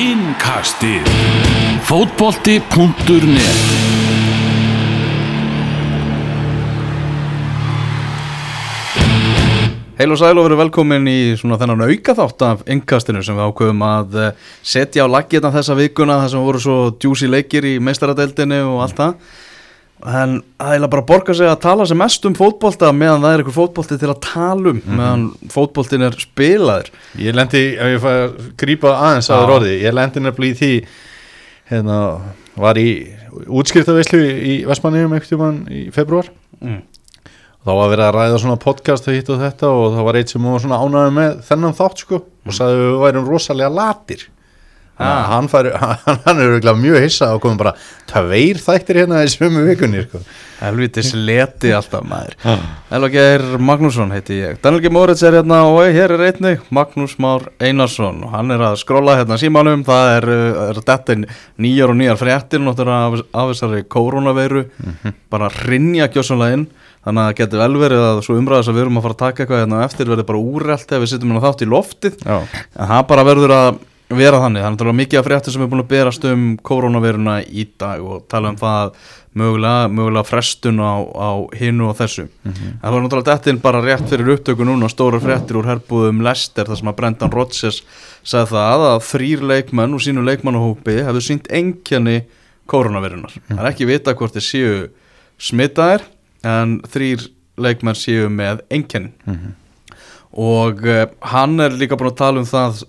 Innkastið. Fótbolti.net Heil og sæl og verið velkomin í svona þennan auka þátt af innkastinu sem við ákveðum að eh, setja á laggirna þessa vikuna þar sem voru svo djúsi leikir í meistaradeildinu og allt það en það er bara að borga sig að tala sem mest um fótbolta meðan það er eitthvað fótbolti til að tala um meðan fótboltin er spilaður. Ég lendi, ef ég fæ að grípa aðeins aður orði, ég lendi nefnilega í því hérna, var í útskriftavislu í Vestmanniðum einhvern tímann í februar mm. þá var verið að ræða svona podcast og hitt og þetta og það var eitt sem var svona ánægði með þennan þátt sko og sagði að við værum rosalega latir Ah. hann, fær, hann, hann er mjög hissa og komum bara tveir þættir hérna í sömu vikunni sko. Helvitis leti alltaf maður. Elva Geir Magnússon heiti ég. Daniel G. Moritz er hérna og hér er einnig Magnús Már Einarsson. Og hann er að skróla hérna símanum. Það er, uh, er þetta nýjar og nýjar fréttir náttúrulega af, af þessari koronaveiru bara rinja gjósanlega inn. Þannig að það getur vel verið að svo umræðis að við erum að fara að taka eitthvað hérna eftir verður bara úrrelt ef við sittum hérna þátt í loftið. Já. en það bara verður að vera þannig. Þannig að það er mikið af fréttir sem er búin að berast um koronaviruna í dag og tala um það mögulega, mögulega frestun á, á hinu og þessu. En það var náttúrulega dettin bara rétt fyrir upptöku núna stóra fréttir úr herbúðum Lester þar sem að Brendan Rodgers sagði það að þrýr leikmenn úr sínu leikmannahópi hefðu sínt engjani koronavirunar það er ekki vita hvort þeir séu smitaðir en þrýr leikmenn séu með engjanin og uh, hann er líka búin að tala um það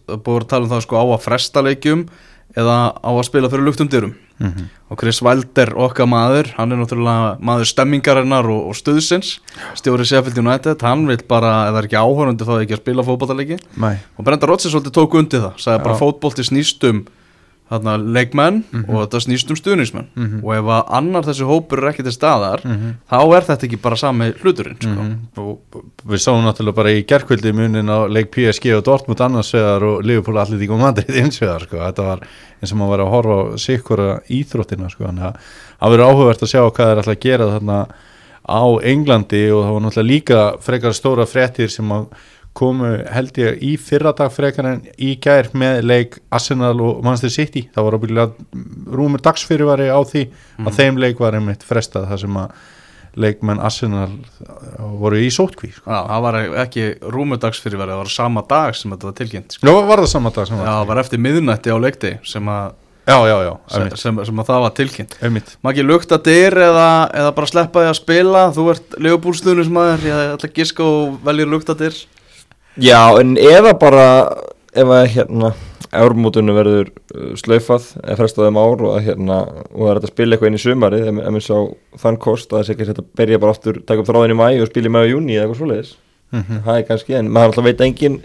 tala um það sko á að fresta leikjum eða á að spila fyrir luktum dyrum og Chris Wilder okkar maður hann er náttúrulega maður stemmingarinnar og, og stuðsins, stjóri Sheffield United hann vil bara, ef það er ekki áhörandi þá ekki að spila fótballaleiki Nei. og Brenda Rodgers tók undir það sagði bara Já. fótbolti snýst um þarna, leikmenn og þetta snýst um stuðnismenn og ef að annar þessi hópur er ekki til staðar þá er þetta ekki bara sami hluturinn sko. og við sáum náttúrulega bara í gerkvöldi munin á leik PSG og Dortmund annars vegar og Liverpool Atletík og Madrid eins vegar sko. þetta var eins og maður var að horfa á sikkura íþróttina sko. þannig að það verður áhugavert að sjá hvað er alltaf að gera þarna á Englandi og það var náttúrulega líka frekar stóra fréttir sem að komu held ég í fyrradag frekar en í gær með leik Arsenal og Manchester City. Það var ábyggilega rúmur dagsfyrirvari á því að þeim leik var einmitt frestað þar sem að leikmenn Arsenal voru í sótkví sko. Já, það var ekki rúmudags fyrir verið, það var sama dag sem þetta var tilkynnt sko. Já, var það saman dag sem Já, var það var eftir miðnætti á leikti sem að, Já, já, já, sem, sem, sem að það var tilkynnt. Ekki lukta dyr eða, eða bara sleppa því að spila? Þú ert leifubúlstuðnismæður, ég ætla að giska og veljir lukta dyr Já, en eða bara ef að hérna Eurmótunum verður uh, slaufað eða frestað um ár og að hérna og það er að spila eitthvað inn í sumarið ef við sá þann kost að það sé ekki að byrja bara aftur taka upp þráðin í mæ og spila í mæ og júni eða eitthvað svoleiðis. Það er kannski, en maður alltaf veit engin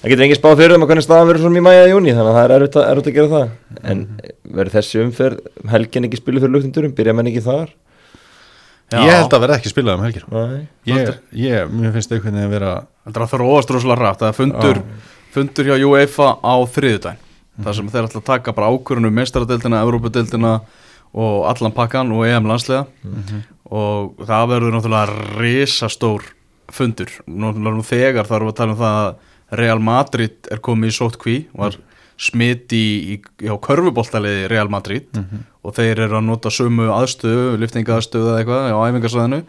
það getur engin spáð fyrir um að hvernig staðan verður svona í mæ eða júni þannig að það er erfitt að, að gera það. En verður þessi umferð um helgin ekki spilið fyrir luktundurum, byrja menn ekki þar Já. Ég held að verða ekki spilað um helgir Nei. ég, ég, Mér finnst einhvern veginn að vera Þetta er að þróast rosalega rætt Það er fundur, fundur hjá UEFA á þriðudaginn þar sem þeir ætla að taka bara ákvörunum meistaradeildina, Evrópadeildina og allan pakkan og EM landslega og það verður náttúrulega risastór fundur. Náttúrulega nú þegar þarf að tala um það að Real Madrid er komið í sótkví var smitt í, í já, körfuboltaliði Real Madrid og þeir eru að nota sömu aðstöðu, liftinga aðstöðu eða eitthvað á æfingarsvæðinu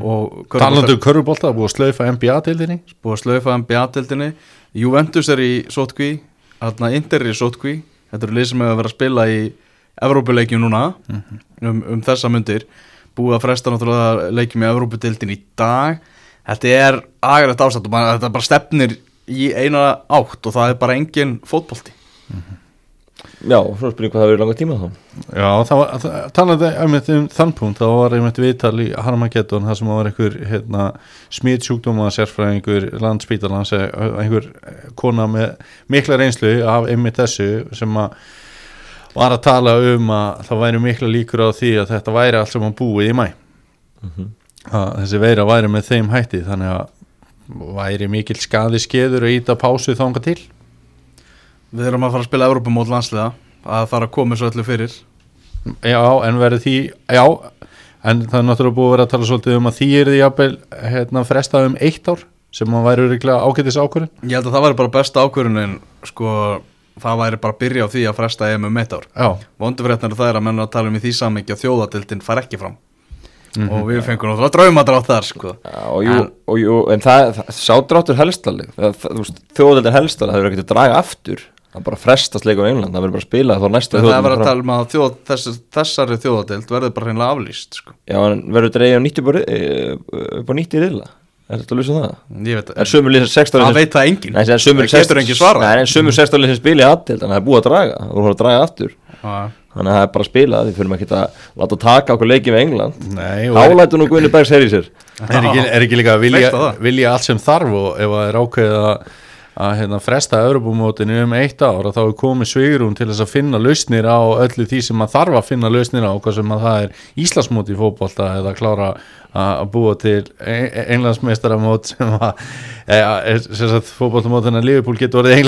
og körfubolta- Talandi um körfubólta, búið að slaufa NBA-deildinni búið að slaufa NBA-deildinni Juventus er í sótkví Þarna Inter er í sótkví Þetta eru lið sem hefur verið að spila í Evrópuleikjum núna um, um þessa myndir Búið að fresta náttúrulega leikjum í Evrópudeildin í dag. Þetta er aðgæðast ástand og Þetta bara stefnir í eina átt og það er bara engin fótbolti Já, svo spyrir hvað það verður langa tíma þá. Já, það var, það, talandi einmitt um þann punkt, þá var einmitt viðtal í Harmageddon, það sem var einhver hérna, smitsjúkdóma sérfræðingur landspítalans, eh, einhver kona með mikla reynslu af einmitt þessu sem að var að tala um að það væri mikla líkur á því að þetta væri allt sem að búið í mæ að þessi veira væri með þeim hætti þannig að væri mikil skaði skeður að íta pásu þanga til Við erum að fara að spila Evrópumót landsliða að það er að koma svo öllu fyrir. Já, en verður því Já, en það er náttúrulega búið að vera að tala svolítið um að því er því jafnvel hérna, frestað um eitt ár sem að væri örugglega ágætis ákvörðin Ég held að það væri bara besta ákvörunin sko það væri bara að byrja á því að fresta EM um eitt ár. Já, Vondufrétnar það er að menna að tala um í því samhengi að þjóðatildin far ekki fram. Mhm. og við fengum náttúrulega draumadrátt þar sko. Já, og jú, En- og jú, en það, það sádráttur helstaleg þjóðaldin helstaleg, það verður ekkert að draga aftur það bara frestast leikum í England það verður bara að spila þá næsta það er þjóðaldin verið að tala um að þjóð, þess, þessari þjóðatild verður bara hreinlega aflýst sko. Já, en verður dreigja nýtt upp á ri- eh, upp á nýtt í riðla Er þetta að lýsa það? ég veit Er 16 það veit það enginn það getur enginn svarað Nei, en sömur 16 lýsa spila í aðtild Þannig að það er búið að draga Það voru að draga aftur Já. Þannig að það er bara að spila Því fyrir maður ekki að láta taka okkur leikið með England nei og er, Guðni Bergs heyri sér er, ekki, er ekki líka að það? vilja allt sem þarf og ef það er ákveðið að, að hérna, fresta Europamótinu um eitt ár og þá er komið svigrún til þess að finna lausnir á öllu því sem maður þarf að finna lausnir á hvað sem að það er Íslandsmót í fótbolta eða klára að búa til englandsmeistaramót sem að e, sem sagt, fótboltamótina Liverpool getur orðið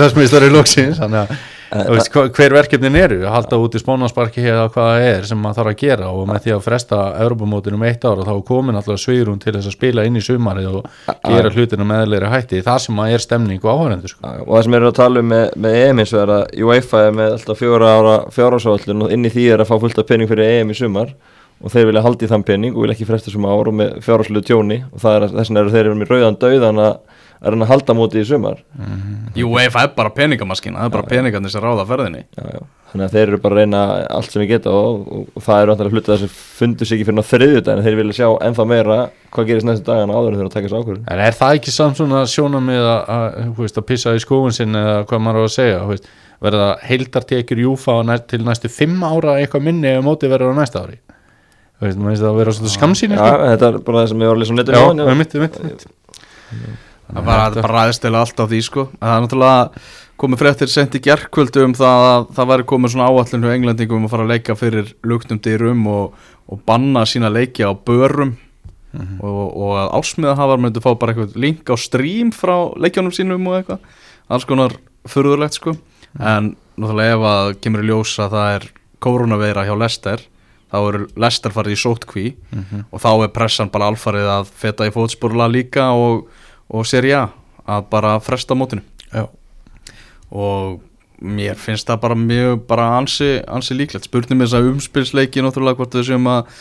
Eh, þú veist, hva- hver verkefnin eru halda út í spónarsparki eða hvað það er sem maður þarf að gera og með því að fresta Europamótinu um eitt ár og þá komin alltaf svigrún til þess að spila inn í sumarið og gera hlutina meðleiri hætti það sem að er stemning og áhærendur sko. Og það sem eru að tala um með, með EM eins og er að UEFA er með alltaf fjóra ára fjárhásáallun og inn í því er að fá fullt af pening fyrir EM í sumar og þeir vilja haldi þann pening og vilja ekki fresta sem ár og með fjárháslu tjóni og þess vegna eru þeir með að er hann að halda móti í sumar. Jú, UEFA er bara peningamaskina, það er bara peningarnir sem ráða ferðinni. Já, já. þannig að þeir eru bara að reyna allt sem við geta og, og, og það eru alltaf hluti þessi fundur sig ekki fyrir þriðjudagin þeir vilja sjá ennþá meira hvað gerist næstu dagana áður en þeir eru að taka þessu ákvörðun. En er það ekki samt svona sjónamið að, að, þú veist, að pissa í skóin sinn eða hvað maður á að segja þú veist, verða heildartekjur júfa næ, til næstu fimm ára eitthvað minni ef móti verður á næsta ári? Þú veist, það að vera svona skamsýni Já, þetta er bara það sem ég var að lesa um já, það var bara ræðstela allt á því sko. Það er náttúrulega komið fréttir sent í gerkvöldu um það að það væri komið svona áallin hjá englendingum um að fara að leika fyrir luktum dyrum og, og banna sína leiki á börum. Og, og að ásmiðahafar myndu fá bara eitthvað link á stream frá leikjónum sínum og eitthvað. Alls konar furðulegt sko. En náttúrulega ef að kemur í ljós að það er koronaveira hjá Lester þá eru Lester farið í sótkví og þá er pressan bara alfarið að feta í fótsporla líka og, og Serie A að bara fresta mótinu Já. og mér finnst það bara mjög bara ansi, ansi líklegt spurning með þess að umspilsleiki náttúrulega hvort við séum að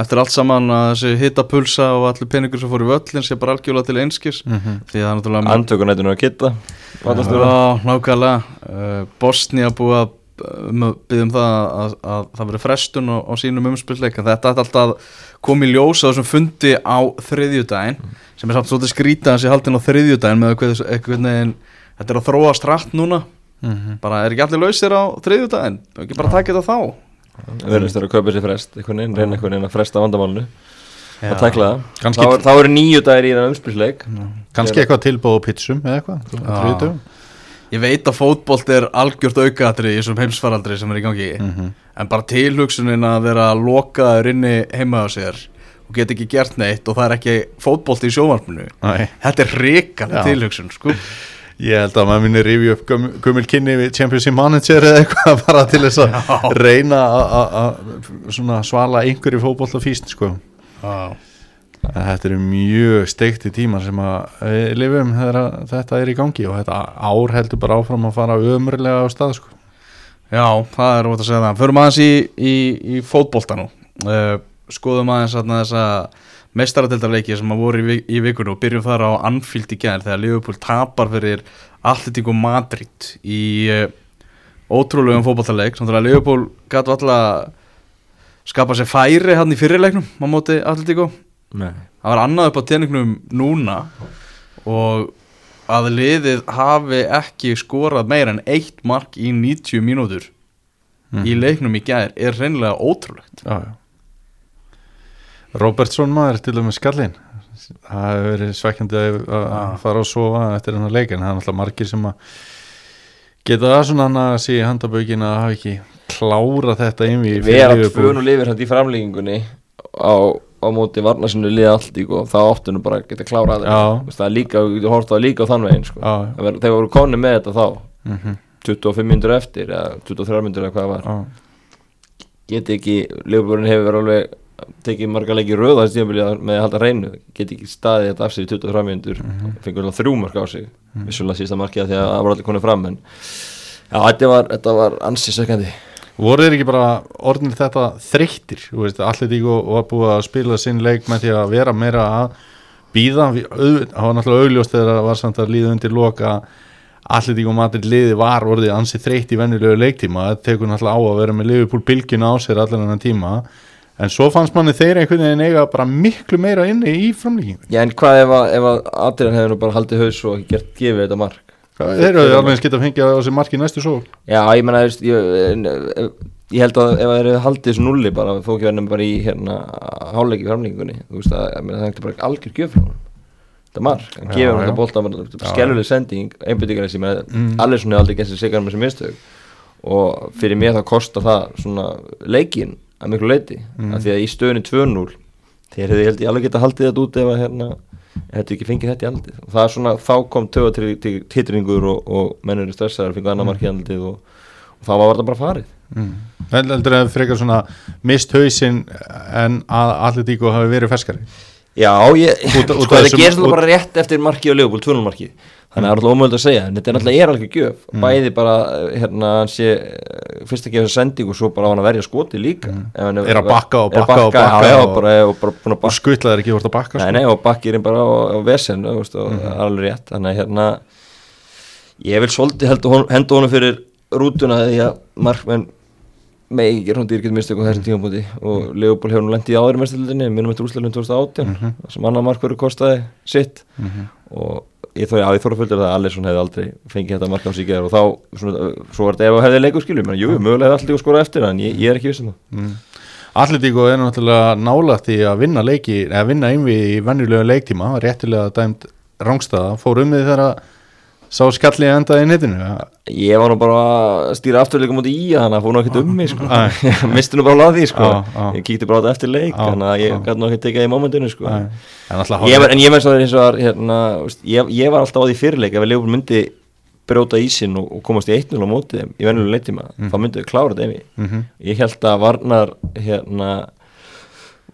eftir allt saman að þessi hittapulsa og allir peningur sem fór í völlin sé bara algjörlega til einskis Mhm. því það er náttúrulega Andtökunætinu að kitta. Já, nákvæmlega uh, Bosnia búið að um, byggja um það að, að það veri frestun á, á sínum umspilsleik en þetta er alltaf að koma í ljós á þessum fundi á þriðjudaginn sem er samt svolítið skrítið að sé haldin á þriðjudaginn með eitthvað, eitthvað neginn þetta er að þróast rætt núna. Mhm. bara er ekki allir lausir á þriðjudaginn? Ekki bara taka þetta þá? Verðist þeirra að kaupa sér frest einhvern veginn, reyna einhvern veginn að fresta vandamálinu. Já. að tekla það þá, er, eru nýju dagir í það umspilsleik. Kannski eitthvað tilbúð á pitsum eða eitthvað. Ég veit að fótbolt er algjört aukaðatri í þessum heimsfaraldri sem er í gangi Mhm. en bara tilhugsunin að vera lokaður inni heima á sér og geta ekki gert neitt og það er ekki fótbolt í sjónvarpinu Nei. Þetta er Já. tilhugsun sko Ég held að maður minni rifja upp göm, gömul kynni við Championship Manager eða eitthvað bara til þess að reyna að- svala einhverju fótboll físt sko. Já, Þetta eru mjög steikti tímar sem að við lifum þegar að þetta er í gangi og þetta ár heldur bara áfram að fara ömurlega á stað sko. Já það er ótt að segja það. Förum aðeins í, í, í fótbolta nú. Uh, Skoðum aðeins þarna þessa meistaradeldarleiki sem að voru í, í vikunum og byrjum þar á Anfield í gær þegar Liverpool tapar fyrir Atletico Madrid í uh, ótrúlegum fótballtaleik þannig að Liverpool gætu alltaf skapa sér færi hann í fyrirleiknum á móti Atletico Nei. það var annað upp á teningnum núna og að liðið hafi ekki skorað meira en eitt mark í 90 mínútur Mhm. í leiknum í gær er reynilega ótrúlegt já, já. Robertson maður til dæmis skallinn það hefur verið svekkjandi að, að fara og sofa eftir hennar leik en það er alltaf margir sem að geta það svona hann að sé í handabökin að hafa ekki klára þetta við erum að tvönu lifir hann í framlíkingunni á, á móti varnarsinu liða allt í og þá áttu nú bara að geta klárað Já. það það er líka, við getum það líka á þann veginn sko. Já. Það var- þeir voru konni með þetta þá mm -hmm. 25 myndur eftir eða 23 myndur eða hvað það var já. geti ekki, Leifbjörn hefur verið alveg tekið marga leiki röða með að halda reynu, geti ekki staðið þetta af sig í 23 myndur, Mhm. fengur alveg þrjú mark á sig vissulega sísta markið af því að það var allir konið fram en Já, þetta var, þetta var ansið sökandi voru þeir ekki bara orðinir þetta þreyttir, allir tíku var búið að spila sinn leik með því að vera meira að býða það var náttúrulega augljóst þegar það var samt að líða undir loka allir tíku matur liði var orðið ansið þreytt í vennilegu leiktíma, það tekur náttúrulega á að vera með Liverpool bylginu á sér allan annan tíma. En svo fannst manni þeir einhvern veginn eiga bara miklu meira inni í framlíkingu Já, en hvað ef að, að Adrian hefur bara haldið haus og gert gefið þetta mark þeir eru alveg skemmt að fengja á sér marki næstu svo Já, ég menna, ég, ég, ég held að ef það eru haldið þessu nulli bara, fók ekki verðum bara í hérna háleiki framlengingunni, þú veist að, ég meina, það er bara algjör gjöf frá hann Þetta mark, hann gefur hann þetta bolta, skelluleg sending, einbyttingar þessi, Mm. allir svona aldrei gæst sér sigar með þessi mistök. Og fyrir mér það kostar það svona leikin að miklu leiti, Mm. af því að í stöðunni 2-0, þeir hefði held ég alveg geta haldið þetta út ef að hérna þetta ekki fengið þetta í aldið og það er svona, þá kom töga til, til titringur og, og mennur er stressaður, fengið annar mark í aldið og, og þá var þetta bara farið. Mm. heldur að frekar svona mist hausinn en að allir tíku hafi verið ferskari? Já, ég, Út- sko gerist alltaf út- bara rétt eftir marki og Leopold, 2-0 marki þannig að það er alltaf ómöld að segja, en þetta er alltaf er alveg gjöf. Bæði bara, hérna, hann sé eh, fyrst að gefa þessa sending og svo bara á hann að verja skoti líka. Ef hann Er að bakka og að bakka og bakka og- bara, og að og bakka. skuttlaðir ekki vort að bakka Nei, sko. nei, og bakkirinn bara á, vesen og, og Mhm. alveg rétt, þannig að hérna ég vil svolítið henda honum fyrir rútuna því að markmenn ekki svona dýrkjöld mistök á þessum tímabúti og Leopold hefur nú lendið í áður mestilindinni minnum eftir úrslæðinu 2018 Mhm. þar sem annar markverður kostaði sitt. Og ég þóri að ég þóra fullur að Alisson hefði aldrei fengið þetta mark á gær og þá, svona, svo var þetta ef að hefði leikur skilur, menn, jú, mögulega hefði alltaf skora eftir en ég, ég er ekki viss um það. Mm. Atletíko er náttúrulega nálægt í að vinna leiki, eða vinna einvi í venjulega leiktíma, réttilega dæmt rángstæða, fór um því þegar að sá skallið endaði í netinu Ég var nú bara að stýra afturleikum út í þannig að nú ekkert um mig sko. Ég misti nú bara á því sko. Já, já. Ég kíkti bara á þetta eftir leik þannig að ég gæti nú ekki tekið það í momentinu sko. En ég, var- En ég menn svo var hérna, ég, ég var alltaf á því fyrirleik ef að Leopold myndi brjóta ísinn og, og komast í 1-0 á móti þeim í venjulega leiktíma þá myndi við klára þetta emi mm Ég held að Varnar hérna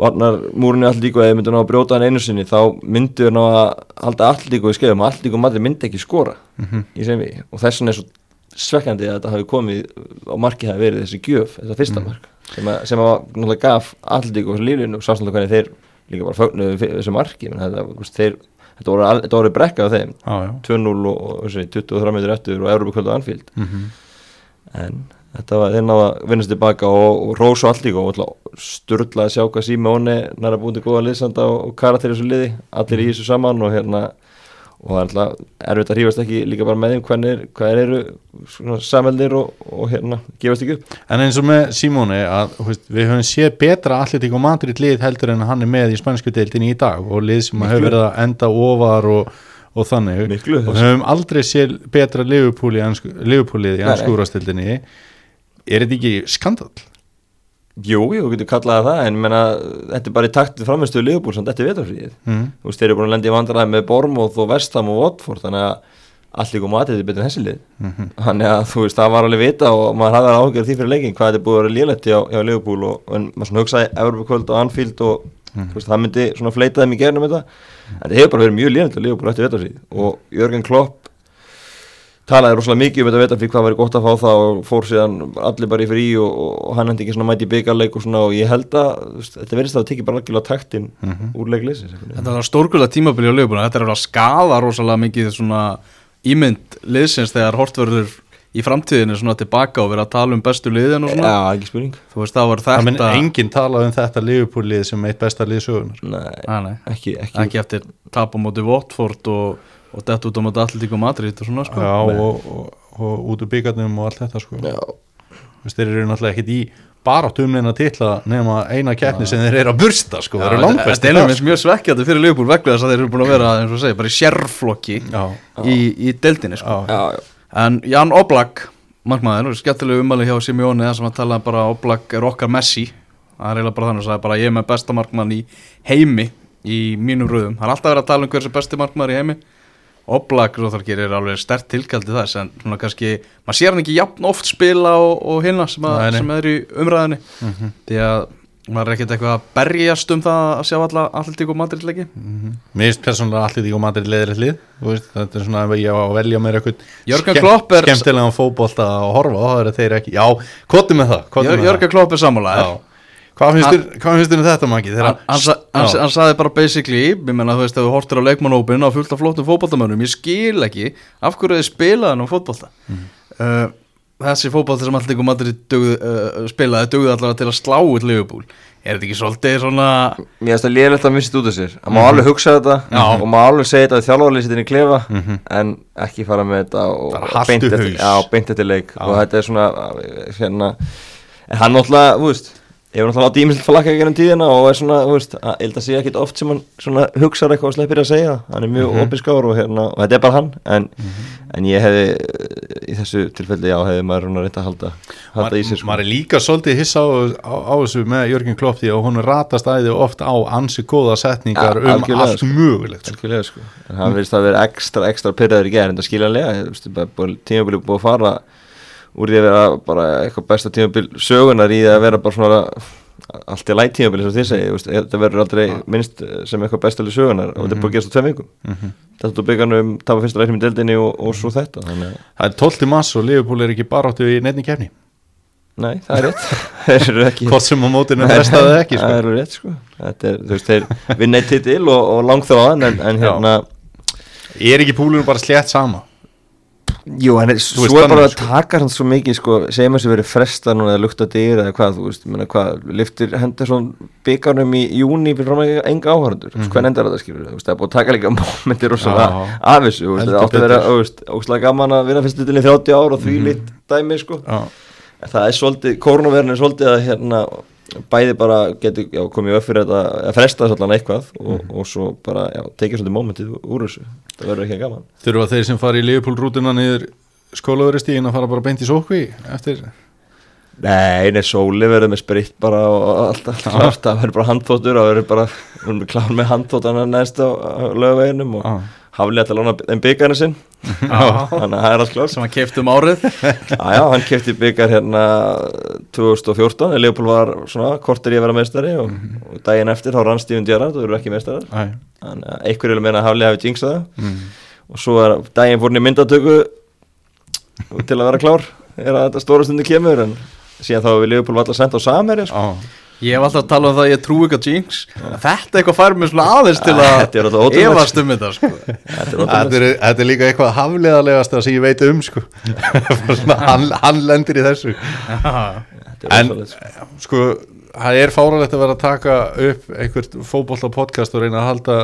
Varnar múrinu alltíku eða myndi ná að brjóta hann einu sinni þá myndi við ná að halda alltíku í skefum og alltíku maður myndi ekki skora Mhm. í sem við og þess vegna er svo svekkandi að þetta hafi komið á markið hafi verið þessi gjöf þetta fyrsta mark sem að, sem að náttúrulega gaf alltíku og lífinu og sástnáttúrulega hvernig þeir líka bara fögnuðu þessu marki þeir, þetta voru, þetta voru brekka á þeim já 2-0 og, og þessi, 23 minnir eftir og Európa kvöldu Anfield mm en þetta var þeir náða að vinnast tilbaka og, og Rós og allt líka og sturla að sjá hvað Óni næra búin til góða liðsanda og, og karakter í þessu liði. Allir í þessu saman og hérna og það er alltaf erfitt að hrífast ekki líka bara með þeim hvernig, hvað eru svona sameldir og, og hérna gefast ekki upp. En eins og með Simóni að veist, við höfum séð betra Atletíko Madrid lið heldur en hann er með í spansku deildinni í dag og lið sem hefur verið að enda ofar og, og þannig. Miklu. og við höfum aldrei séð betra Liverpool í í anskúrastildinni er þetta ekki skandal? Jú, jú, þú getur kallaði það en menna, þetta er bara í taktið framistuðu liðbúl samt þetta er vetarfríðið Mm. þú veist, þeir eru búin að lenda í vandræði með Bormóð og Vestham og Watford þannig að allt líka matið er betur en þessi lið Mhm. þannig að þú veist, það var alveg vita og maður hafði áhugjör því fyrir leikin hvað þetta búið að vera lélætti á, hjá Liverpool og, og maður svona hugsaði Evropakvöld og Anfield og þú veist, það myndi svona fleita þeim í gerðnum þetta en þetta hefur bara verið mjög lélætti á Liverpool eftir vetarfríð og Jörgen Klopp talaði rosalega mikið um þetta vetarfríð hvað væri gott að fá það og fór síðan allir bara í frí og, og hann hendi ekki svona mæti í byggarleik og svona og ég held að þetta verðist að það tekið bara algjörlega taktin Mhm. úr leikleysins Þetta var stórkulega tímabili á liðbúna Þetta er alveg að skaða rosalega mikið svona ímynd liðsins þegar hortverður í framtíðinu svona tilbaka og vera að tala um bestu liðin og svona. Já, ekki spurning. Þú veist, það var Það minn þetta enginn talað um þetta Liverpool lið sem eitt besta lið sögunar Nei, Nei, nei, ekki, ekki, ekki og, og dett út á móti Atletico Madrid og svona sko. Já, og, og, og út úr byggarnum og allt þetta sko. Já, þeir eru náttúrulega ekkit í bara tumleina titla nema eina keppni sem þeir eru að bursta sko, þeir eru langt Þetta er einhvern mjög svekkjandi fyrir Liverpool veglega þess að þeir eru búin að vera, eins og segja, bara í sérflokki Já, í, í deildinni sko. já, já, já. En Jan Oblak, markmaður, skemmtilegu umæli hjá Simeone þar sem að tala bara að Oblak er okkar Messi. Það er eiginlega bara þannig að sagði bara ég er með besta markmann í heimi í mínum röðum. Það er alltaf verið að tala um hver sem besti markmaður í heimi Oblak, svo þar gerir alveg stert tilkaldi þess en svona kannski, maður sér hann ekki jafn oft spila og, og hinna sem, að, sem er í umræðinni Mhm. því að var ekkert eitthvað að berjast um það að sjá alla Atletico Madrid leiki. Mér finnst persónulega allir því og maður er lið þú veist, Þetta er svona ef ég á að velja mér eitthvað er- skemmtilegan fótbolta að horfa á, það eru þeir ekki Já, kottu með það, Jörgen Klopp er sammála. Hvað finnst þér- hvað finnst þér um þetta? Þegar- hann, hann, sa- hann, Já. hann saði bara basically ég menna þú veist ef þú hortir á leikmannópin og fullt af flottum fótboltamönnum ég skil ekki af hverju þið spilaði hann á fótbolta uh, þessi fótbolta sem allir Madrid dugð, uh, spilaði dugði allavega til að slá út Liverpool er þetta ekki svolítið svona Mér finnst það lélægt að missa þetta út af sér Það má alveg hugsa þetta Já. og má alveg segja þetta að þjálfarlið sitt inn í klefa en ekki fara með þetta og beint beint eftir leik Já. og þetta er svona hérna, en hann náttúrulega, þú veist Ég hef náttúrulega átt ímislegt falakka gennum tíðina og er svona, þú veist, að- að sé ekkit oft sem hann svona hugsar eitthvað og sleppir að segja hann er mjög mm -hmm. og hérna, og þetta er bara hann en, en ég hefði í þessu tilfelli, já, hefði maður svona reynt að halda, halda í sér sko. maður er líka svolítið hissa á, á, á þessu með Jörgen Klopp því að hún ratast æði oft á ansi góða setningar Ja, um allt sko. mögulegt sko. Sko En hann verðist að vera ekstra, ekstra pyrraður í gerð Úr því að vera bara eitthvað besta tímabil sögunar Í að vera bara svona Allt í læt tímabili sem þið segi þú veist, Þetta verður aldrei minnst sem eitthvað bestali sögunar Og þetta er bara að gerast á tveim vikum. Þetta er byggarnum, tapa fyrsta leiknum í deildinni og, og svo þetta Þannig að, það er 12. mass og Liverpool er ekki bara áttu í nefni kefni nei, það er rétt. Þeir eru ekki hvort sem á mótinu frestaði ekki Það sko. er rétt sko. Er, þú veist, þeir vinna eitt titil og, og langþráðan En, en Já. hérna er ekki púlunum bara slétt sama Jú, en svo er bara að taka hann svo mikið sko, segjum að þessi verið fresta núna eða lukta dyr eða hvað, þú veist, menna hvað liftir Henderson byggarnum í júni fyrir fram að enga áhörundur, mm -hmm. hvað endar þetta skilur þú veist, það er búið að taka líka mómentir og svona af þessu, þú veist, það átti að vera óslega gaman að vinna fyrstu til í 30 ár og því mm lit dæmi, sko. Já. það er svolítið, koronaverðin er svolítið að hérna, bæði bara getur já, komið upp fyrir þetta, að fresta þess allan eitthvað og, og svo bara, já, tekið svolítið mómentið úr þessu, það verður ekki gaman. Þurfa þeir sem fari í Liverpool rútuna niður skólaveristígin að fara bara beint í sókvi eftir? Nei, nei, sóli verður með spritt bara og allt, allt klart, það verður bara handþóttur það verður bara, klár með handþóttana næst á, lögaveginum og Já. Hafli ætla að lána þeim byggarna sinn. Þannig að það er allt klart. Sem hann kefti um árið. Já, hann kefti byggar hérna 2014, en Leopold var svona kortir í að vera meistari og, og daginn eftir þá rann Steven Gerrard og eru ekki meistarar. Þannig að einhverju vil meina að hafli hafi jinxað það. Mm. og svo er daginn fór hann í myndatöku til að vera klár er að þetta stóra stundu kemur en síðan þá hefur Leopold alltaf sendt á Samherja sko. Já. Ég hef alltaf talað um það að ég trú ekki á Jinx. Þetta eitthvað fær mér svona aðeins til að efast um þetta sko. Þetta er líka eitthvað hafleðalegast sem ég veit um sko. Svona, hann, hann lendir í þessu. En sko. sko, það er fáralegt að vera að taka upp einhvert fótbolta podcast og reyna að halda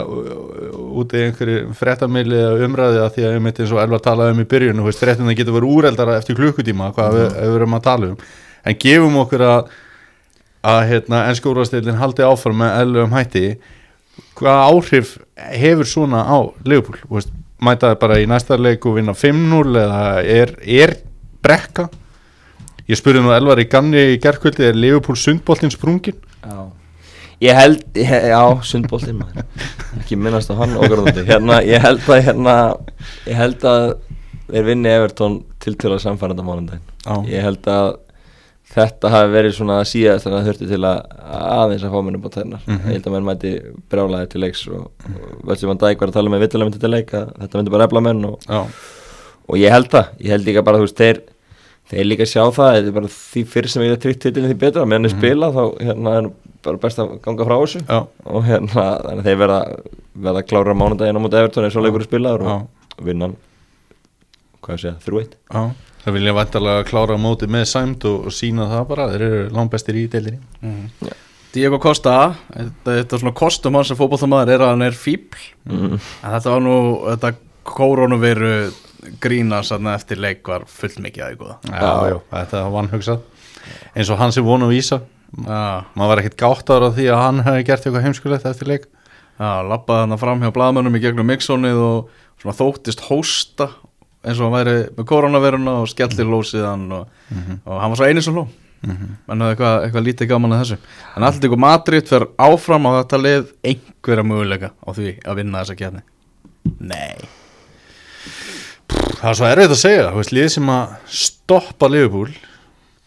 út í einhverju fréttamili eða umræði að því að ég myndi eins og Elvar talaði um í byrjun og fréttina getur verið úreldara eftir klukkutíma hvað við, við erum að tala um. En gefum okkur að að hérna, ennska úrvasteildin haldi áfram með eðlugum hætti. Hvaða áhrif hefur svona á Leopold, Þú veist, mæta það bara í næsta leik og vinna 5-0 eða er, er brekka? Ég spurði nú Elvar í ganni í gerkvöldi er Leopold sundboltinn sprungin Já. Ég held, ég, já, sundbóltinn maður. Ekki minnast á hann okkarðandi hérna, ég held að hérna, ég held að þeir vinni Evertón til til að samfæranda mánundaginn Já. ég held að þetta hafi verið svona síðast þannig að það þurfti til að aðeins að fá mér upp á tennar Mhm. ég held að menn mæti brjálaði til leiks og, og völdsum hann dæk var að tala með villulega myndi til leik að þetta myndi bara efla menn og, og ég held það, ég held líka bara þú veist, þeir þeir líka sjá það, þetta er bara því fyrir sem ég er tryggt titilin því betra, meðan þeir spila þá hérna er bara best að ganga frá þessu. Já, og hérna, þannig þeir verða verða klára mánudaginn á mútið Evertón eins og leikur það vilja vantarlega klára mótið með sæmt og, og sína það bara, þeir eru langbestir í deilinni Diego Costa þetta, þetta er svona kostum hans sem fótbollamaður er að hann er fíbl mm. en þetta var nú þetta koronaviru grína sann eftir leik var full mikið aðeins góða. Já, já, þetta var vannhugsað eins og hann sem vonu að vísa. Já, maður var ekkert gátt ára því að hann hefði gert eitthvað heimskulegt eftir leik. Já lappaði hann fram hjá blaðmönnum í gegnum Mixonið og svona þóttist hósta eins og hann væri með koronaviruna og skellir lósið hann og, og hann var svo eini sem ló menn hafði eitthvað, eitthvað lítið gaman að þessu. En alltaf ykkur Madrid fer áfram á þetta lið. Einhverja möguleika á því að vinna þessa kjarni Nei. Það er svo erfitt að segja, þú veist, lið sem að stoppa Liverpool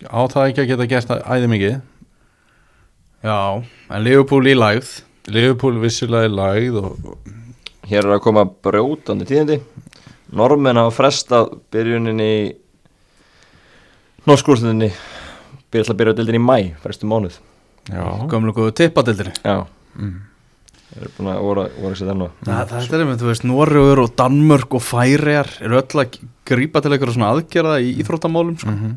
á það ekki að geta gert æði mikið? Já, en Liverpool í lægð. Liverpool vissilega í lagð og Hér er að koma brjótandi tíðindi Normenn hafa frestað byrjuninni Norskúrsluninni Byrja alltaf að byrja dildin í mæ Frestum mánuð já, Gömlu góðu tippadildinni Já mm. Þeir eru búin að voru, voru sér þennan Það, það er einmitt, þú veist, Norrögur og Danmörk og Færiar eru öll að grípa til einhverja svona aðgerða í íþróttamálum sko. Mhm.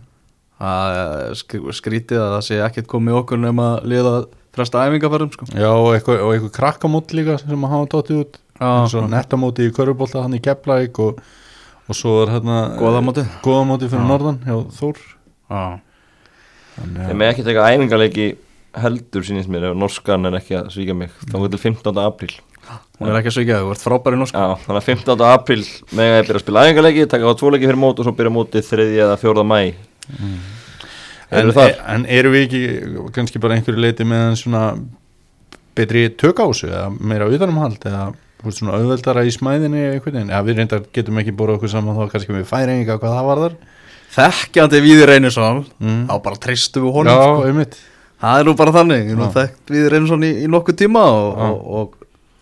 Það er sk- skrítið að það sé ekkert komið okkur nema að liða fresta æfingaferðum sko. já og eitthvað, og eitthvað krakkamót líka sem að hafa tóttið út nettamóti í Körubólta hann í Keflæk og, og svo er hérna Góðamótið. góðamóti fyrir Já. norðan hjá Þór að- með ekki teka æfingarleiki heldur sínist mér ef norskan er ekki að svíka mig þá er til 15. apríl hún er ekki að svika, þú ert frábæri norsk Já, þannig að 15. apríl með að byrja að spila æfingarleiki taka á tvo leiki fyrir mót og svo byrja mótið 3. eða 4. mæ En, Eru þar? en eru við ekki kannski bara einhverju leiti með en svona betri tök á þessu eða meira utanumhald eða veist, svona auðveldara í smæðinni einhvern veginn, eða við reyndar getum ekki búið okkur saman þá kannski við færinga hvað það var þar Þekkjandi Víði Reynisson Mm. á bara tristu við honum Já, sko. einmitt. Það er nú bara þannig, ég nú þekkt Víði Reynisson í, í nokkuð tíma og, og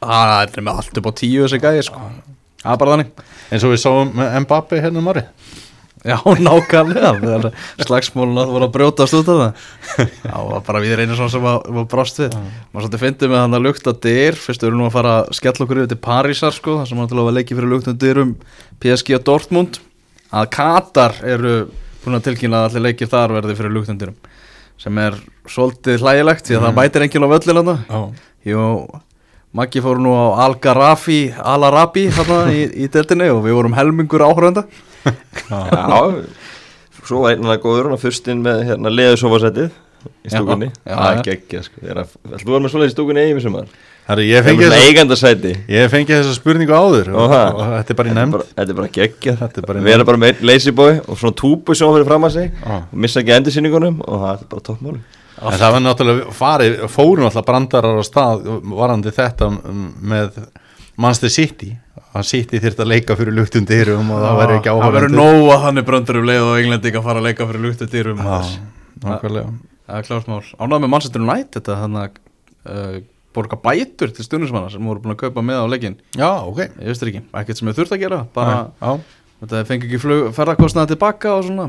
það er með allt upp á tíu þessi gæði sko. Það er bara þannig. Eins og við sáum með Mbappe hérna um árið Já, nákvæmlega þegar slagsmólun að voru að brjótast út af það. Já, var bara við reynir svona sem var brást við. Maður svolítið fyndið með hann að lukta dyr. Fyrst við erum nú að fara að skella okkur yfir til Parísar sko, þar sem hann til að leiki fyrir luktum dyrum PSG og Dortmund. Að Katar eru búin að tilkynna að allir leikir þar verði fyrir luktum dyrum sem er svolítið hlægilegt því að það bætir enginn á völlin Jú, Maggi fór nú á Al-Garafi Al-Arabi í, í deltinni og við vorum helmingur áhörenda Já, svo var einan að góður hann að fyrstinn með hérna leðusofasettið í stúkunni. Já, já, Það er geggja sko. Þú var með svoleiðis í stúkunni eigin sumar? Herri, ég Það er fengi með þessa, eigandasæti ég fengi þessa spurningu áður og, Og þetta er bara í er nefnd. bara- Þetta er bara geggja er Við erum bara með einn lazy boy og svona túbu sem fyrir fram að sig Já. og missa ekki endursýningunum og það er bara toppmáli En það var náttúrulega farið, fórum alltaf brandarar á stað varandi þetta með Manchester City að City þyrfti að leika fyrir luktum dyrum og það væri ekki Það verður nóg að hann er bröndur um leið og englending að fara að leika fyrir luktu dýrum Nákvæmlega. Það er klart mál. Ánægð með Manchester United þetta hann að uh, borga bætur til stundismanna sem voru búin að kaupa með á leikin Já, ok. Ég veist ekki, ekkert sem ég þurft að gera bara Já, þetta fengi ekki flug, ferðarkostnaði tilbaka og svona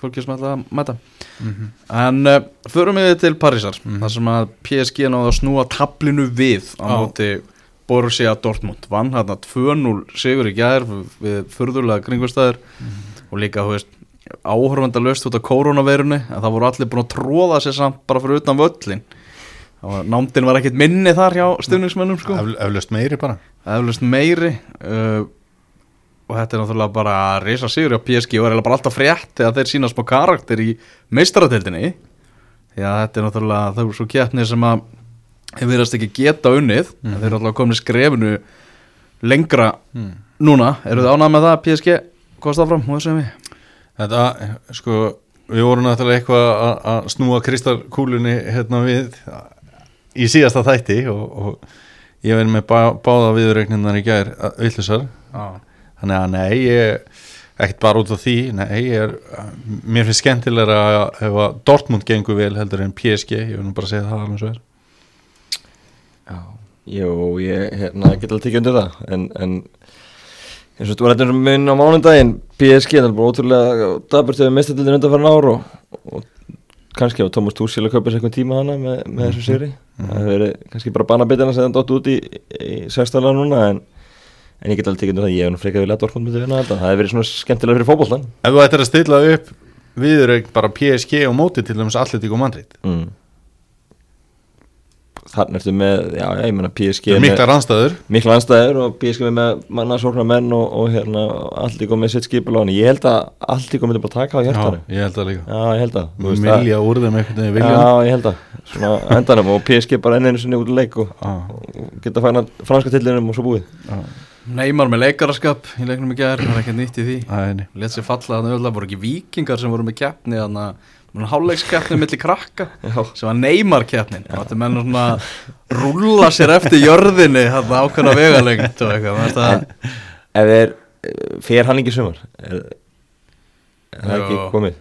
fólki sem ætla að mæta. En uh, förum við til Parísar þar sem að PSG náðu að snúa tablinu við á móti Borussia Dortmund vann hérna 2-0 sigur í gær við furðulega kringvistæður og líka, þú veist, áhörfanda löst út af koronaveirunni en það voru allir búin að tróða sér samt bara fyrir utan völlin var, námdin var ekkit minni þar hjá stundningsmennum sko. Ef, eflaust meiri bara. Eflust meiri uh, og þetta er náttúrulega bara að reysa sigur á PSG og er bara alltaf frétt þegar þeir sína smá karakter í meistaradeildinni. Því að þetta er náttúrulega er svo keppni sem að þeir verðast ekki geta unnið en þeir eru alltaf komin skrefinu lengra núna. Eru þið ánægð með það að PSG kosta fram og þessum við Þetta, sko, við vorum náttúrulega eitthvað að- snúa kristalkúlunni hérna við í síðasta þætti og, og ég verið með bá, báða viðurregninnar í gær villusar þannig að nei, ég ekkert bara út af því, nei, er mér finnst skemmtilega að að Dortmund gengur vel heldur en PSG ég vil nú bara segja það alveg svo er Jú, ég hérna, get alveg tekið undir það en, en eins og þú var þetta minn á mánundaginn PSG, það er bara ótrúlega við mistum þetta undan farin ár og, og kannski á Thomas Tuchel að kaupa sér eitthvað tíma hana með, með þessu séri það hefur kannski bara banabitina sem það dótt út í, í sérstæðlega núna en, en ég get alveg tekið undir það, ég hef nú frekar vilja að Dortmund myndi vinna þetta, það hefur verið svona skemmtilega fyrir fótbollan Ef þú ættir að stilla upp viðurregn bara PSG og móti til dæmis Atletico Madrid mm. Þannig ertu með, já, já, ég menna PSG Það er mikla rannstæður mikla anstæður og PSG er með mannarsóknar menn og, og hérna allt ykkur með sitt skipul á hann ég held að allt ykkur myndi bara taka á Já, hjartanu ég held það líka. Já, ég held að þú veist það- Milja úr þeim vilja. Já, ég held að svona endanum og PSG bara enn einu sinni út í leik og, Já, og geta fæna franska tillinum og svo búið. Já, Neymar með leikaraskap í leiknum í gær, það er ekkert nýtt í því. Það er Lét sér falla öll voru ekki vikingar sem voru með keppni þannig að hálfleikskeppni milli krakka Já. sem var Neymar keppnin og þetta menn svona rúlla sér eftir jörðinni þarna ákveðna vegalengt og eitthvað það- ef þeir fer hann ekki sumar? Er, er það ekki komið?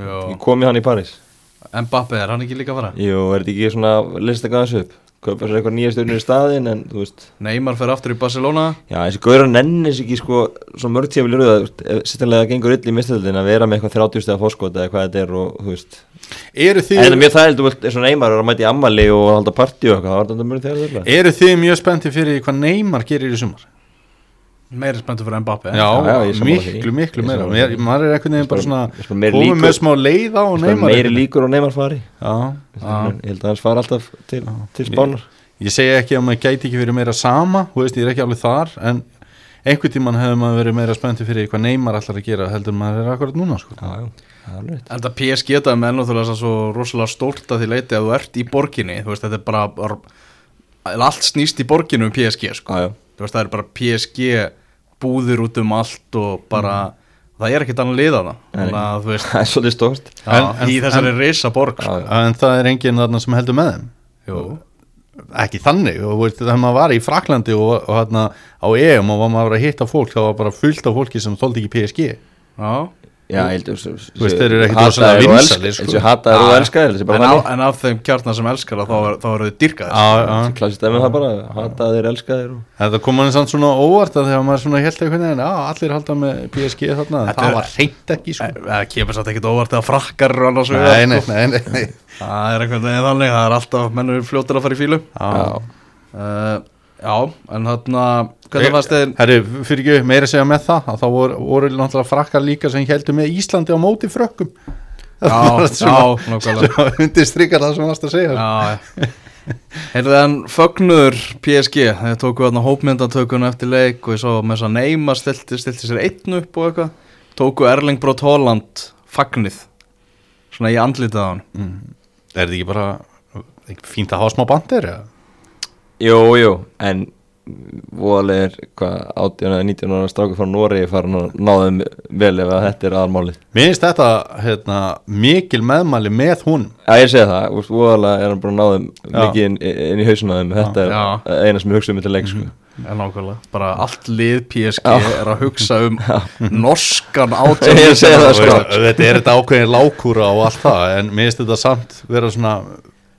Jó. komið hann í París? Mbappe er hann ekki líka að fara? Jú, er þetta ekki svona lista gæðans upp Kaupa sér eitthvað nýja stjórnir í staðinn En þú veist. Neymar fer aftur í Barcelona. Já, þessi gauður nennis ekki sko Svo mörg tíma vilja rauða Sittanlega gengur ill í mistöldin Að vera með eitthvað 30 stegar fórskot Eða hvað þetta er og þú veist. Eru En það er þið, mjög þægild Þú vilt eins og Neymar er að mæta í ammali Og halda partí og eitthvað Það var þetta mjög þegar eru þið mjög spenntið fyrir hvað Neymar gerir í sumar? Meiri spenntur fyrir Mbappe Já, já, ég sammála því. miklu, miklu Ég meira. Mér, maður er einhvern veginn bara svona Ég komið með smá leið á Neymar. Meiri líkur og Neymar fari. Já, Ég held að hans fari alltaf til, til spánar. ég segi ekki að maður gæti ekki verið meira sama Þú veist, ég er ekki alveg þar En einhvern tímann hefur maður verið meira spenntið fyrir hvað Neymar ætlar að gera heldur maður er akkurat núna sko. Já, já, þetta PSG þetta er með ennúþulega svo rosalega stórt að því leiti að þú ert í borginni Þú veist, þetta er bara, allt snýst í borginu um PSG sko. Já, já. Þú veist, það er bara PSG búðir út um allt og bara það er ekkert annað liða það Það er svolítið stórt. Já, En- en- í þessari reysa borg sko. En það er enginn þarna sem heldur með þeim? Jú, ekki þannig. Og þegar maður var í Fraklandi og, og hérna á EM og var maður að hitta fólk þá var bara fullt af fólki sem þóldi ekki PSG já Já, ég heldur Þú veist, þeir eru ekkert rosalega vinsælir, sko. Og hataðir og elskaðir En, en af þeim kjarnar sem elskar það, þá, er- þá eru þau dyrkaðir. Klassist ef það bara Hataðir, elskaðir og... Þetta kom manni samt svona óvart að þegar maður svona held veginn, já, allir halda með PSG þarna, en það var reynd ekki sko. Það kemur satt ekkert óvart eða frakkar eru annars Nei, vegar, nei, sko. nei, nei, nei. Það er það er alltaf mennur fljótur að fara í fílu Já. Já, en þarna hvernig fannst þið Herri, fyrir ekki meira segja með það að þá voru, voru náttúrulega frakkar líka sem heldur með Íslandi á móti frökkum Já, já, nákvæmlega undir strikar það sem varst að segja Já, heyrðu en fögnur PSG, þeir tóku þarna hópmyndatökun eftir leik og ég svo með þess að Neymar stilti, stilti sér einn upp og eitthvað tóku Erling Brot Holland fagnið svona í andlitað á hann mm. Er þetta ekki bara fínt að hafa smá bandir? Ja? Jú, jú, en voðalegir hvað 18 eða 19 ára strákur frá Noregi farin að náðum vel ef að þetta er aðalmálið Mér finnst þetta hérna, mikil meðmæli með hún Já, ég segi það, úst, voðalega er hann bara náðum Já. mikið inn, inn í hausuna þeim þetta er Já. eina sem hugsa um þetta leik sko. En nákvæmlega, bara allt lið PSG Já. er að hugsa um norskan Ég segi það, átján sko. Þetta er þetta ákveðin lákúra og allt það en mér finnst þetta samt vera svona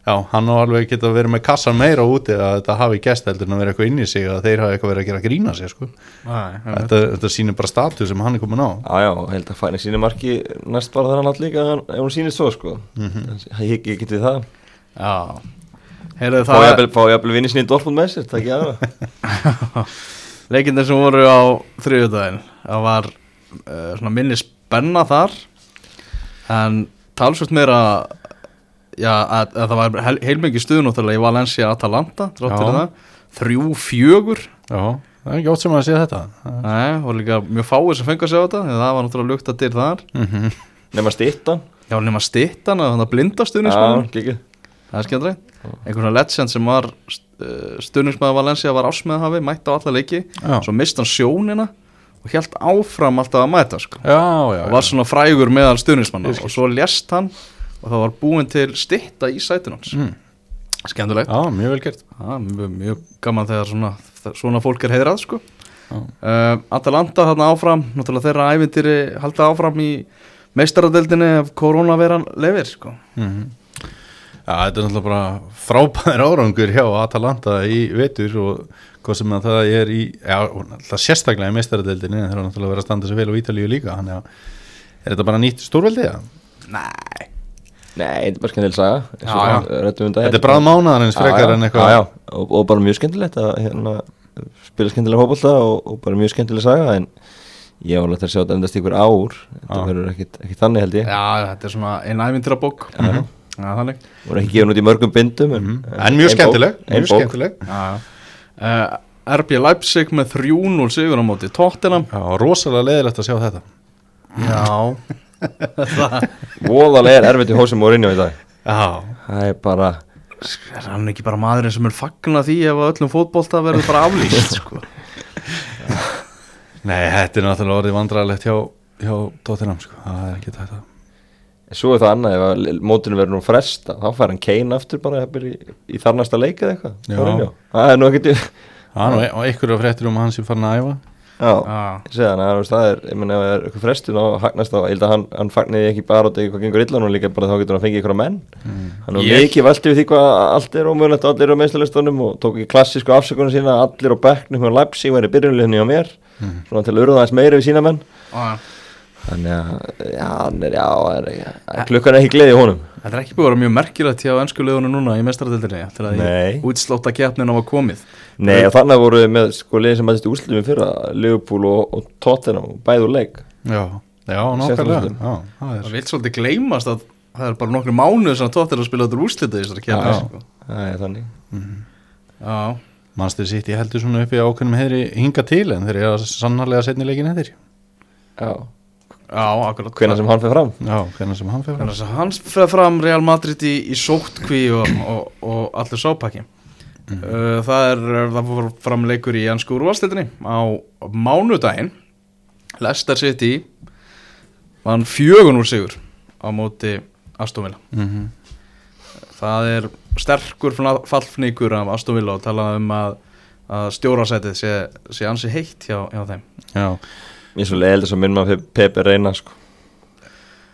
já, hann á alveg geta verið með kassan meira úti að þetta hafi gæst heldur en að vera eitthvað inn í sig að þeir hafi eitthvað verið að gera grína sig sko. þetta, þetta sýnir bara status sem hann er komin á. Já, já, ég held að fæna síni marki næst bara þegar hann átt líka ef hún sýnir svo sko. ég, ég geti það. Já, heyrðu fá það fá jafnvel vinni sinni í Dortmund með sér, það ekki aðra. Leikindir sem voru á þriðjudaginn Það var uh, svona minni spenna þar En talsvöld meira Já, að, að það var heil, heilmikið stuðnúttilega í Valencia Atalanta Trátt fyrir Já. það. Þrjú fjögur. Já, það er ekki ótt sem að sé þetta. Nei, og líka mjög fáið sem fengur að segja þetta því Það var náttúrulega lukt að dyr þar. Mm nema stittan Já, nema stittan að þannig að blinda Já, stuðningsmann gekk Það er skemmtilegt. Einhvern svona legend sem var uh, stuðningsmaður Valencia var ásmeðhafi, mætti á alla leiki já, Svo mist hann sjónina og held áfram alltaf að mæta sko. Já, já, og var svona frægur meðal stuðnismanna og svo lést hann og það var búin til stitta í sætun hans Mm. skemmtilegt já, mjög vel gert ja, mjög, mjög gaman þegar svona, svona fólk er heiðrað sko. Já. uh, Atalanta þarna áfram náttúrulega þeirra ævintýri halda áfram í meistaradeldinni ef koronaveran lefir sko. mm Já, þetta er náttúrulega bara frábæðir árangur hjá Atalanta í vetur og hvað sem að það er í, já, náttúrulega sérstaklega í meistaradeildinni, þeir eru náttúrulega verið að standa sig vel á Ítalíu líka, hann er er þetta bara nýtt stórveldi, já? Nei Nei, þetta er bara skemmtileg saga. Eins Já, um. Þetta er bráð mánaðarins frekar Já, já, en eitthvað já, já, og, og bara mjög skemmtilegt að hérna, spila skemmtilega fótbolta og, og bara mjög skemmtileg saga en ég var alveg að sjá þetta endast ykkur ár. Þetta verður ekkit þannig held ég. Já, þetta er svona einn ævintýra bók Já, já. Já, þannig. Voru ekki gefin út í mörgum bindum en, Mhm. En mjög skemmtileg, mjög skemmtileg. Já, já. uh, RB Leipzig með 3-0 sigur á móti Tottenham. Já, rosalega leðilegt að sjá þetta. Já voðalega er erfitt í hósum og rinja í dag. Já, það er bara Er hann ekki bara maðurinn sem er fagna því ef öllum fótbolta verður bara aflýst sko? nei, þetta er náttúrulega orðið vandræðilegt hjá, hjá Tottenham, sko, það er ekki þetta svo er það annað ef að mótinu verður nú fresta þá fær hann Kane aftur bara í, í þarnasta leik eða eitthvað það er nú ekkit Já, nú, og einhverju fréttir um að hann sem farin að æfa Já, Já, ég þú veist, það er, ég menn ef það er eitthvað frestun á hagnast á, ég held að hann, hann fagniði ekki bara út í hvað gengur illa og líka bara þá getur hann fengið ykkur menn. Hann var Ég- mikið veltið við því hvað allt er ómögulegt og allir eru á meðslulistunum og tók ekki klassísku afsökunum sína. Allir á bekknum hjá Leipzig væri byrjunliðinni á mér. Svona til að urða þess meira við sína menn. Já. Þannig að, já, hann er, já, er, klukkan er ekki gleði í honum? Þetta er ekki búið að vera mjög merkilegt hjá ennsku liðunum núna í mestaradildinni til að því útslóta keppnin var komið. Nei, og þannig voru við með sko liðin sem mættist úrslutum fyrra Liverpool og, og Tottenham bæði úr leik. Já, já, nákvæmlega. Það er Það vil svolítið gleymast að það er bara nokkru mánuð sem tóttir að spila þetta úrslita í þessari keppni Já. sko. Það er þannig. Já, Mannstur sitt í heldur svona upp í ákveðnum heiðri hvenær sem hann fer fram. Já, hvernig sem hann fyrir að hans fyrir fram Real Madrid í, í sóttkví og, og, og allur sápakki. Uh, Það er, það fór fram leikur í ennsku úrvalstildinni á mánudaginn. Leicester City vann fjögun úr sigur á móti Aston Villa. Mm -hmm. Það er sterkur fallfníkur af Aston Villa og talað um að, að stjórasætið sé, sé ansi heitt hjá, hjá þeim. Já Ég er svo leiðilegt sem minn maður Pepe reyna sko.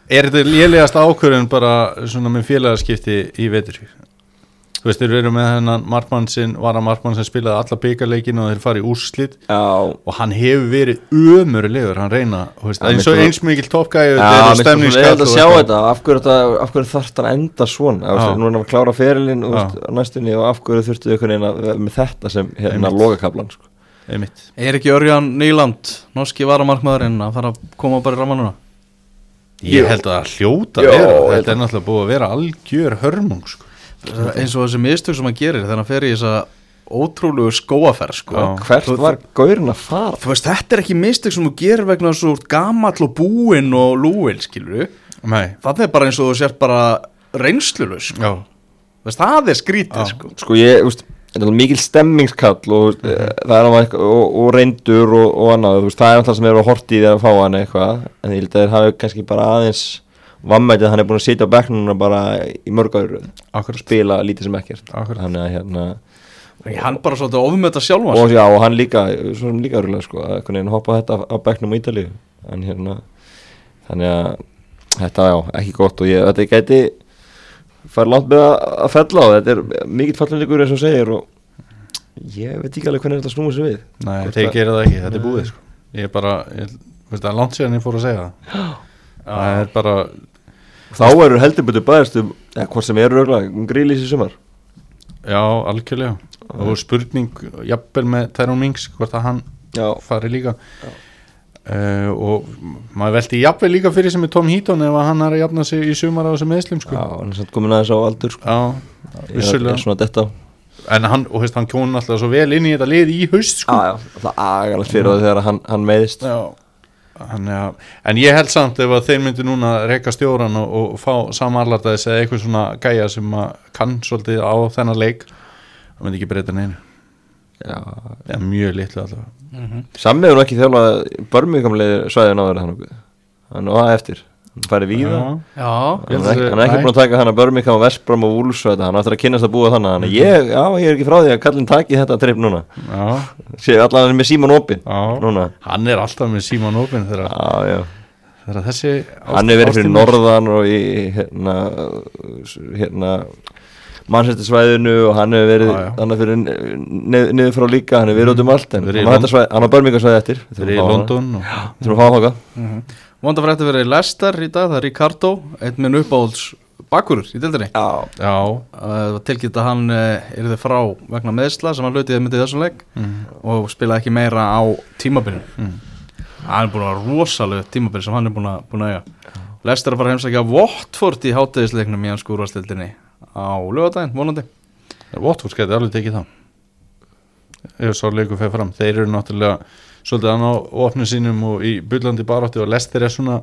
Er þetta lélegast ákvörðun bara svona með félagaskipti í vetur? Þú veist, þeir eru með hennan markmann sinn, vara markmann sem spilaði alla byggarleikin og þeir farið úrslit Já, og hann hefur verið ömurlegur, hann reyna þú veist, eins og eins mikil toppgæði Já, og mér finnst svo stemningskall leiðilegt að og sjá þetta af hverju, þarf þetta að enda svona. Nú er hann að klára ferilinn á næstunni og af hverju þurftu ykkur eina með þetta sem hérna Einmitt. logakablan sko. Einmitt. Er ekki Örjan Nýland, norski varamarkmaðurinn að fara að koma bara í ramanuna? Ég held að hljóta Jó, að vera, ég held þetta er náttúrulega búið að vera algjör hörmung sko. eins og þessi mistök sem hann gerir þegar hann fer í þessa ótrúlegu skóaferð sko. Hvert Þú- var gaurin að fara? þú veist, þetta er ekki mistök sem þú gerir vegna þess að þú ert gamall og búinn og lúinn, skilur Nei, það er bara eins og þú sért bara reynslulus, sko. já, Þú veist, það er skrítið, sko Sko ég, úst, þetta er mikil stemmingskall og, mm það er og, og reyndur og, og annað, þú veist, það er alltaf sem eru að horti í því að fá hann eitthvað en ég held að þeir hafi kannski bara aðeins vammætið að hann er búin að sitja á bekknuna bara í mörg ári akkurat. Spila lítið sem ekkert. Akkurat. þannig að hérna hann bara svolítið ofmeta sjálfa og, já, og hann líka, svo sem líka örulega sko, að einhvern veginn hoppa þetta á bekknum á Ítalíu. En hérna þannig að þetta, já, ekki gott og ég, þetta gæti fara langt með að, fella á. Þetta er mikill fallinleikur eins og segir og ég veit ekki alveg hvernig þetta snúið sér við. Nei, Hvort þeir gera það ekki, þetta er búið sko. Ég er bara, það er langt síðan ég fór að segja það. Það er bara, þá eru heldur betur bæðist um eða hvort sem eru örugglega, um grílis í sumar. Já, algjörlega. Og spurning, jafnvel með Tyrone Mings, hvort að hann já, fari líka uh, Og maður velti jafnvel líka fyrir sem er Tom Heaton ef hann er að jafna sig í sumar á þessum meðslum sko. já, hann er samt komin aðeins á aldur sko. Já, vissulega er svona detta En hann, og veist, hann kjónu alltaf svo vel inn í þetta lið í haust sko. já, já, er agalegt fyrir það þegar hann, hann meðist Já Hann, ja. En ég held samt ef að þeir myndi núna reyka stjóran og, og fá samarlartaðis eða eitthvað svona gæja sem kann svolítið á þennan leik það myndi ekki breyta neinu já, ja, mjög litlu allavega Sammi hefur nú ekki þjálfað börmingamlega svæðin á hann okkur Hann og það eftir. Hann færi víða. Já. já, Ég Hann er ekki, að- hann er ekki búin að taka hann að Birmingham og Vestbrom og þetta, hann áttur að kynast að búa þannig. Þannig að ég, já, ég er ekki frá því að kallin taki þetta tripp núna. Já, Sér allan hann er með Simon Opin já. Núna, hann er alltaf með Simon Opin þegar, já, já. þegar þessi Hann hefur verið fyrir norðan og í hérna, hérna Manchester svæðinu og hann hefur verið hann fyrir nið, niður frá líka, hann hefur verið út um allt en Verið í hann, var Lond- þetta svæði, hann á Birmingham svæði eftir Við þegar í. London Við þurfum að fá hann þáka vonda fyrir þetta verið Lester í dag, það er Ricardo einn minn uppáhalds bakkurur í dildinni Já, Já, uh, tilkynnt að hann er þið frá vegna meðsla sem hann hlutið myndið þessum leik mm. og spilaði ekki meira á tímabilinu. Mm. hann er búin að rosalega tímabil sem hann er búin að, búin að er fara að heimsækja Watford í hátæðisleiknum í hans skúrvastildinni á lögadaginn, vonandi. Watford geti alveg tekið það ef svo leikur fyrir fram. Þeir eru náttúrulega svolítið annað á opnu sínum og í bullandi barátti og Lester er svona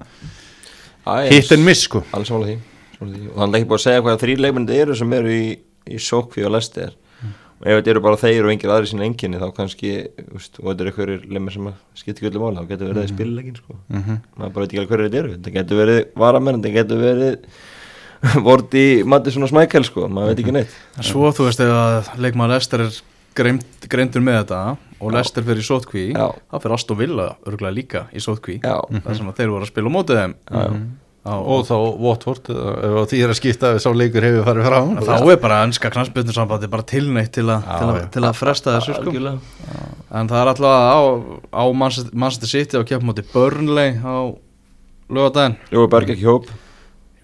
hit and miss sko. Alls samanlega því, og hann er ekki búin að segja hvað þrý leikmyndi eru sem eru í, í sókví og lesti er og ef þetta eru bara þeir og engir aðri sína enginni þá kannski, úst, og þetta eru einhverjir lemur sem að skipta ekki öllu máli, þá getur verið mm. spiluleikin sko. mm -hmm. maður bara veit ekki alveg hverju þetta eru. Þetta getur verið varamenn, þetta getur verið Vorti Mattisson og Smækkel sko, maður veit ekki neitt. Svo þú veist ef að leikmaður Lester er greind, greindur með þetta og Lester fyrir í sótkví Já. þá fyrir Aston Villa örgulega líka í sótkví Já, þar sem að þeir voru að spila á mótið þeim. Á, og þá Watford ef því er að skipta ef sá leikur hefur farið fram þá er bara ennska knastbyrnusambandi bara tilneitt til, a, Já, til, a, já. til að fresta þessu sko. En það er alltaf á, á Manchester- City og kemur mótið Burnley á lögadaginn Jói Berg ekki í hóp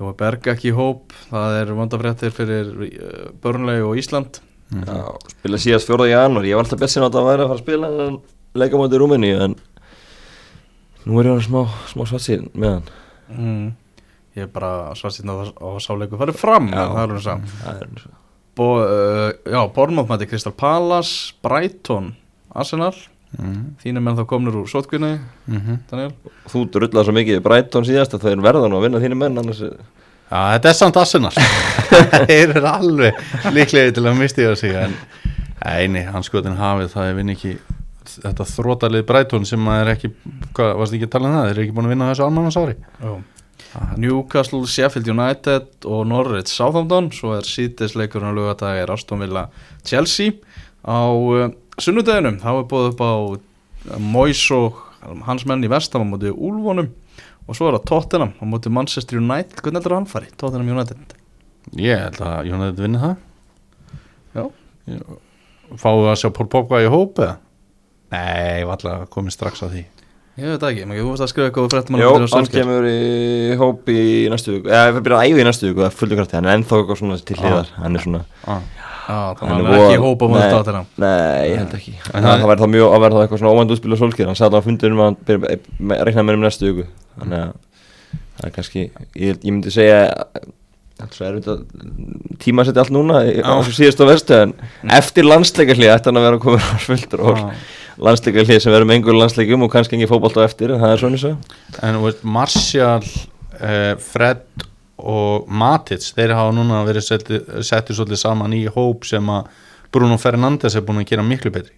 Jóa Berg ekki í hóp. Það er vondafréttir fyrir uh, Burnley og Ísland. Já, spila síðast 4. janúar. Ég var alltaf best sinna að það væri að fara að spila en leika móti í Rúmeni en nú er ég hann smá, smá svartsýn með hann. Mm. ég er bara svarsinn á, á sáleiku farið fram Já. en það er alveg saman Það er svo Bo, uh, já, Bournemouth mæti Crystal Palace Brighton, Arsenal Mhm, þínir menn þá komnir úr sótkvinni mhm. Daniel Þú drullaði svo mikið í Brighton síðast að það er verðan að vinna þínu menn annars er- Já, þetta er samt Arsenal. Þeir eru alveg líklega til að misti það sig en eini, hanskotin hafið það er vinn ekki þetta þrótalið Breitón sem að er ekki hvað, varst ekki að tala um það, þeir eru ekki búin að vinna þessu almannasári Newcastle, Sheffield United og Norwich Southampton svo er síðdeisleikurinn á lögadag er Aston Villa Chelsea. Á uh, sunnudeginum þá er búið upp á Mois og hans menn í vestam á móti Úlfónum og svo er það Tottenham á móti Manchester United. Hvernig heldur hann fari? Tottenham United? Ég held að Jónætt vinna það. Já. Fáum við að sjá Pól Pogba í hóp eða? Nei, ég var alltaf komið strax að því. Ég veit það ekki, maður veist að skrifa eitthvað fréttum Jó, hann kemur í hóp í næstu viku. Eða við byrjum að æfa í næstu viku það er fullur krafti, hann er ennþá eitthvað svona til hliðar. Hann er svona ah. Já, þannig að hann er ekki hópa á Nei. Tottenham. Nei, ég held ekki. En Það, það- það væri þá mjög að verða eitthvað svona óvænt útspil og solskir hann sagði að hann fundur um að hann byrja að reikna með um næstu viku. Þannig að það er kannski ég, ég myndi segja Það er svo erfitt að tíma setja allt núna á þessu síðustu á vestu en eftir landsleikarlið ætti hann að vera að koma á svöldur og Ah. landsleikarlið sem verður með engur landsleikum og kannski engin fótbolt á eftir en það er svona og Matic þeir hafa núna verið setti, settið svolítið saman í hóp sem að Bruno Fernandes er búin að gera miklu betri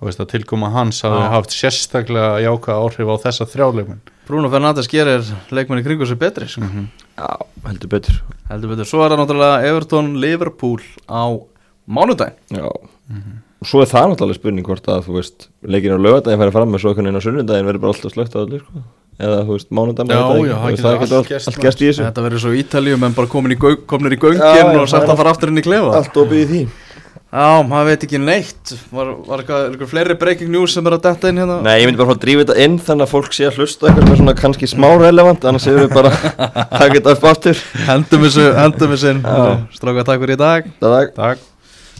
Þú veist að tilkoma hans hafi Já. haft sérstaklega jákvæða áhrif á þessa þrjáleikun Bruno Fernandes gerir leikmenni kringu sig betri sko. mm -hmm. Já, heldur betur heldur betur, svo er það náttúrulega Everton Liverpool á mánudaginn Já og svo er það náttúrulega spurning hvort að þú veist leikinu á lögadaginn færi fram með svo einhvern veginn á sunnudaginn verður bara alltaf slögt á allir sko. Eða þú veist mánudaginn Já, já, það Þú getur veist, það allt gerst í þessu. Þetta verður svo Ítalíum en bara komin í göng, komnir í göngin Já, já, og er- að fara aftur inn í klefa. allt opið í því. Já, maður veit ekki neitt. Var, var eitthvað, fleiri breaking news sem er að detta inn hérna? Nei, ég myndi bara að drífa þetta inn þannig að fólk sé að hlusta eitthvað sem er svona kannski smá relevant annars erum við bara að taka þetta upp aftur. Hendum þessu, hendum þessu stráka takk fyrir í dag. Er Takk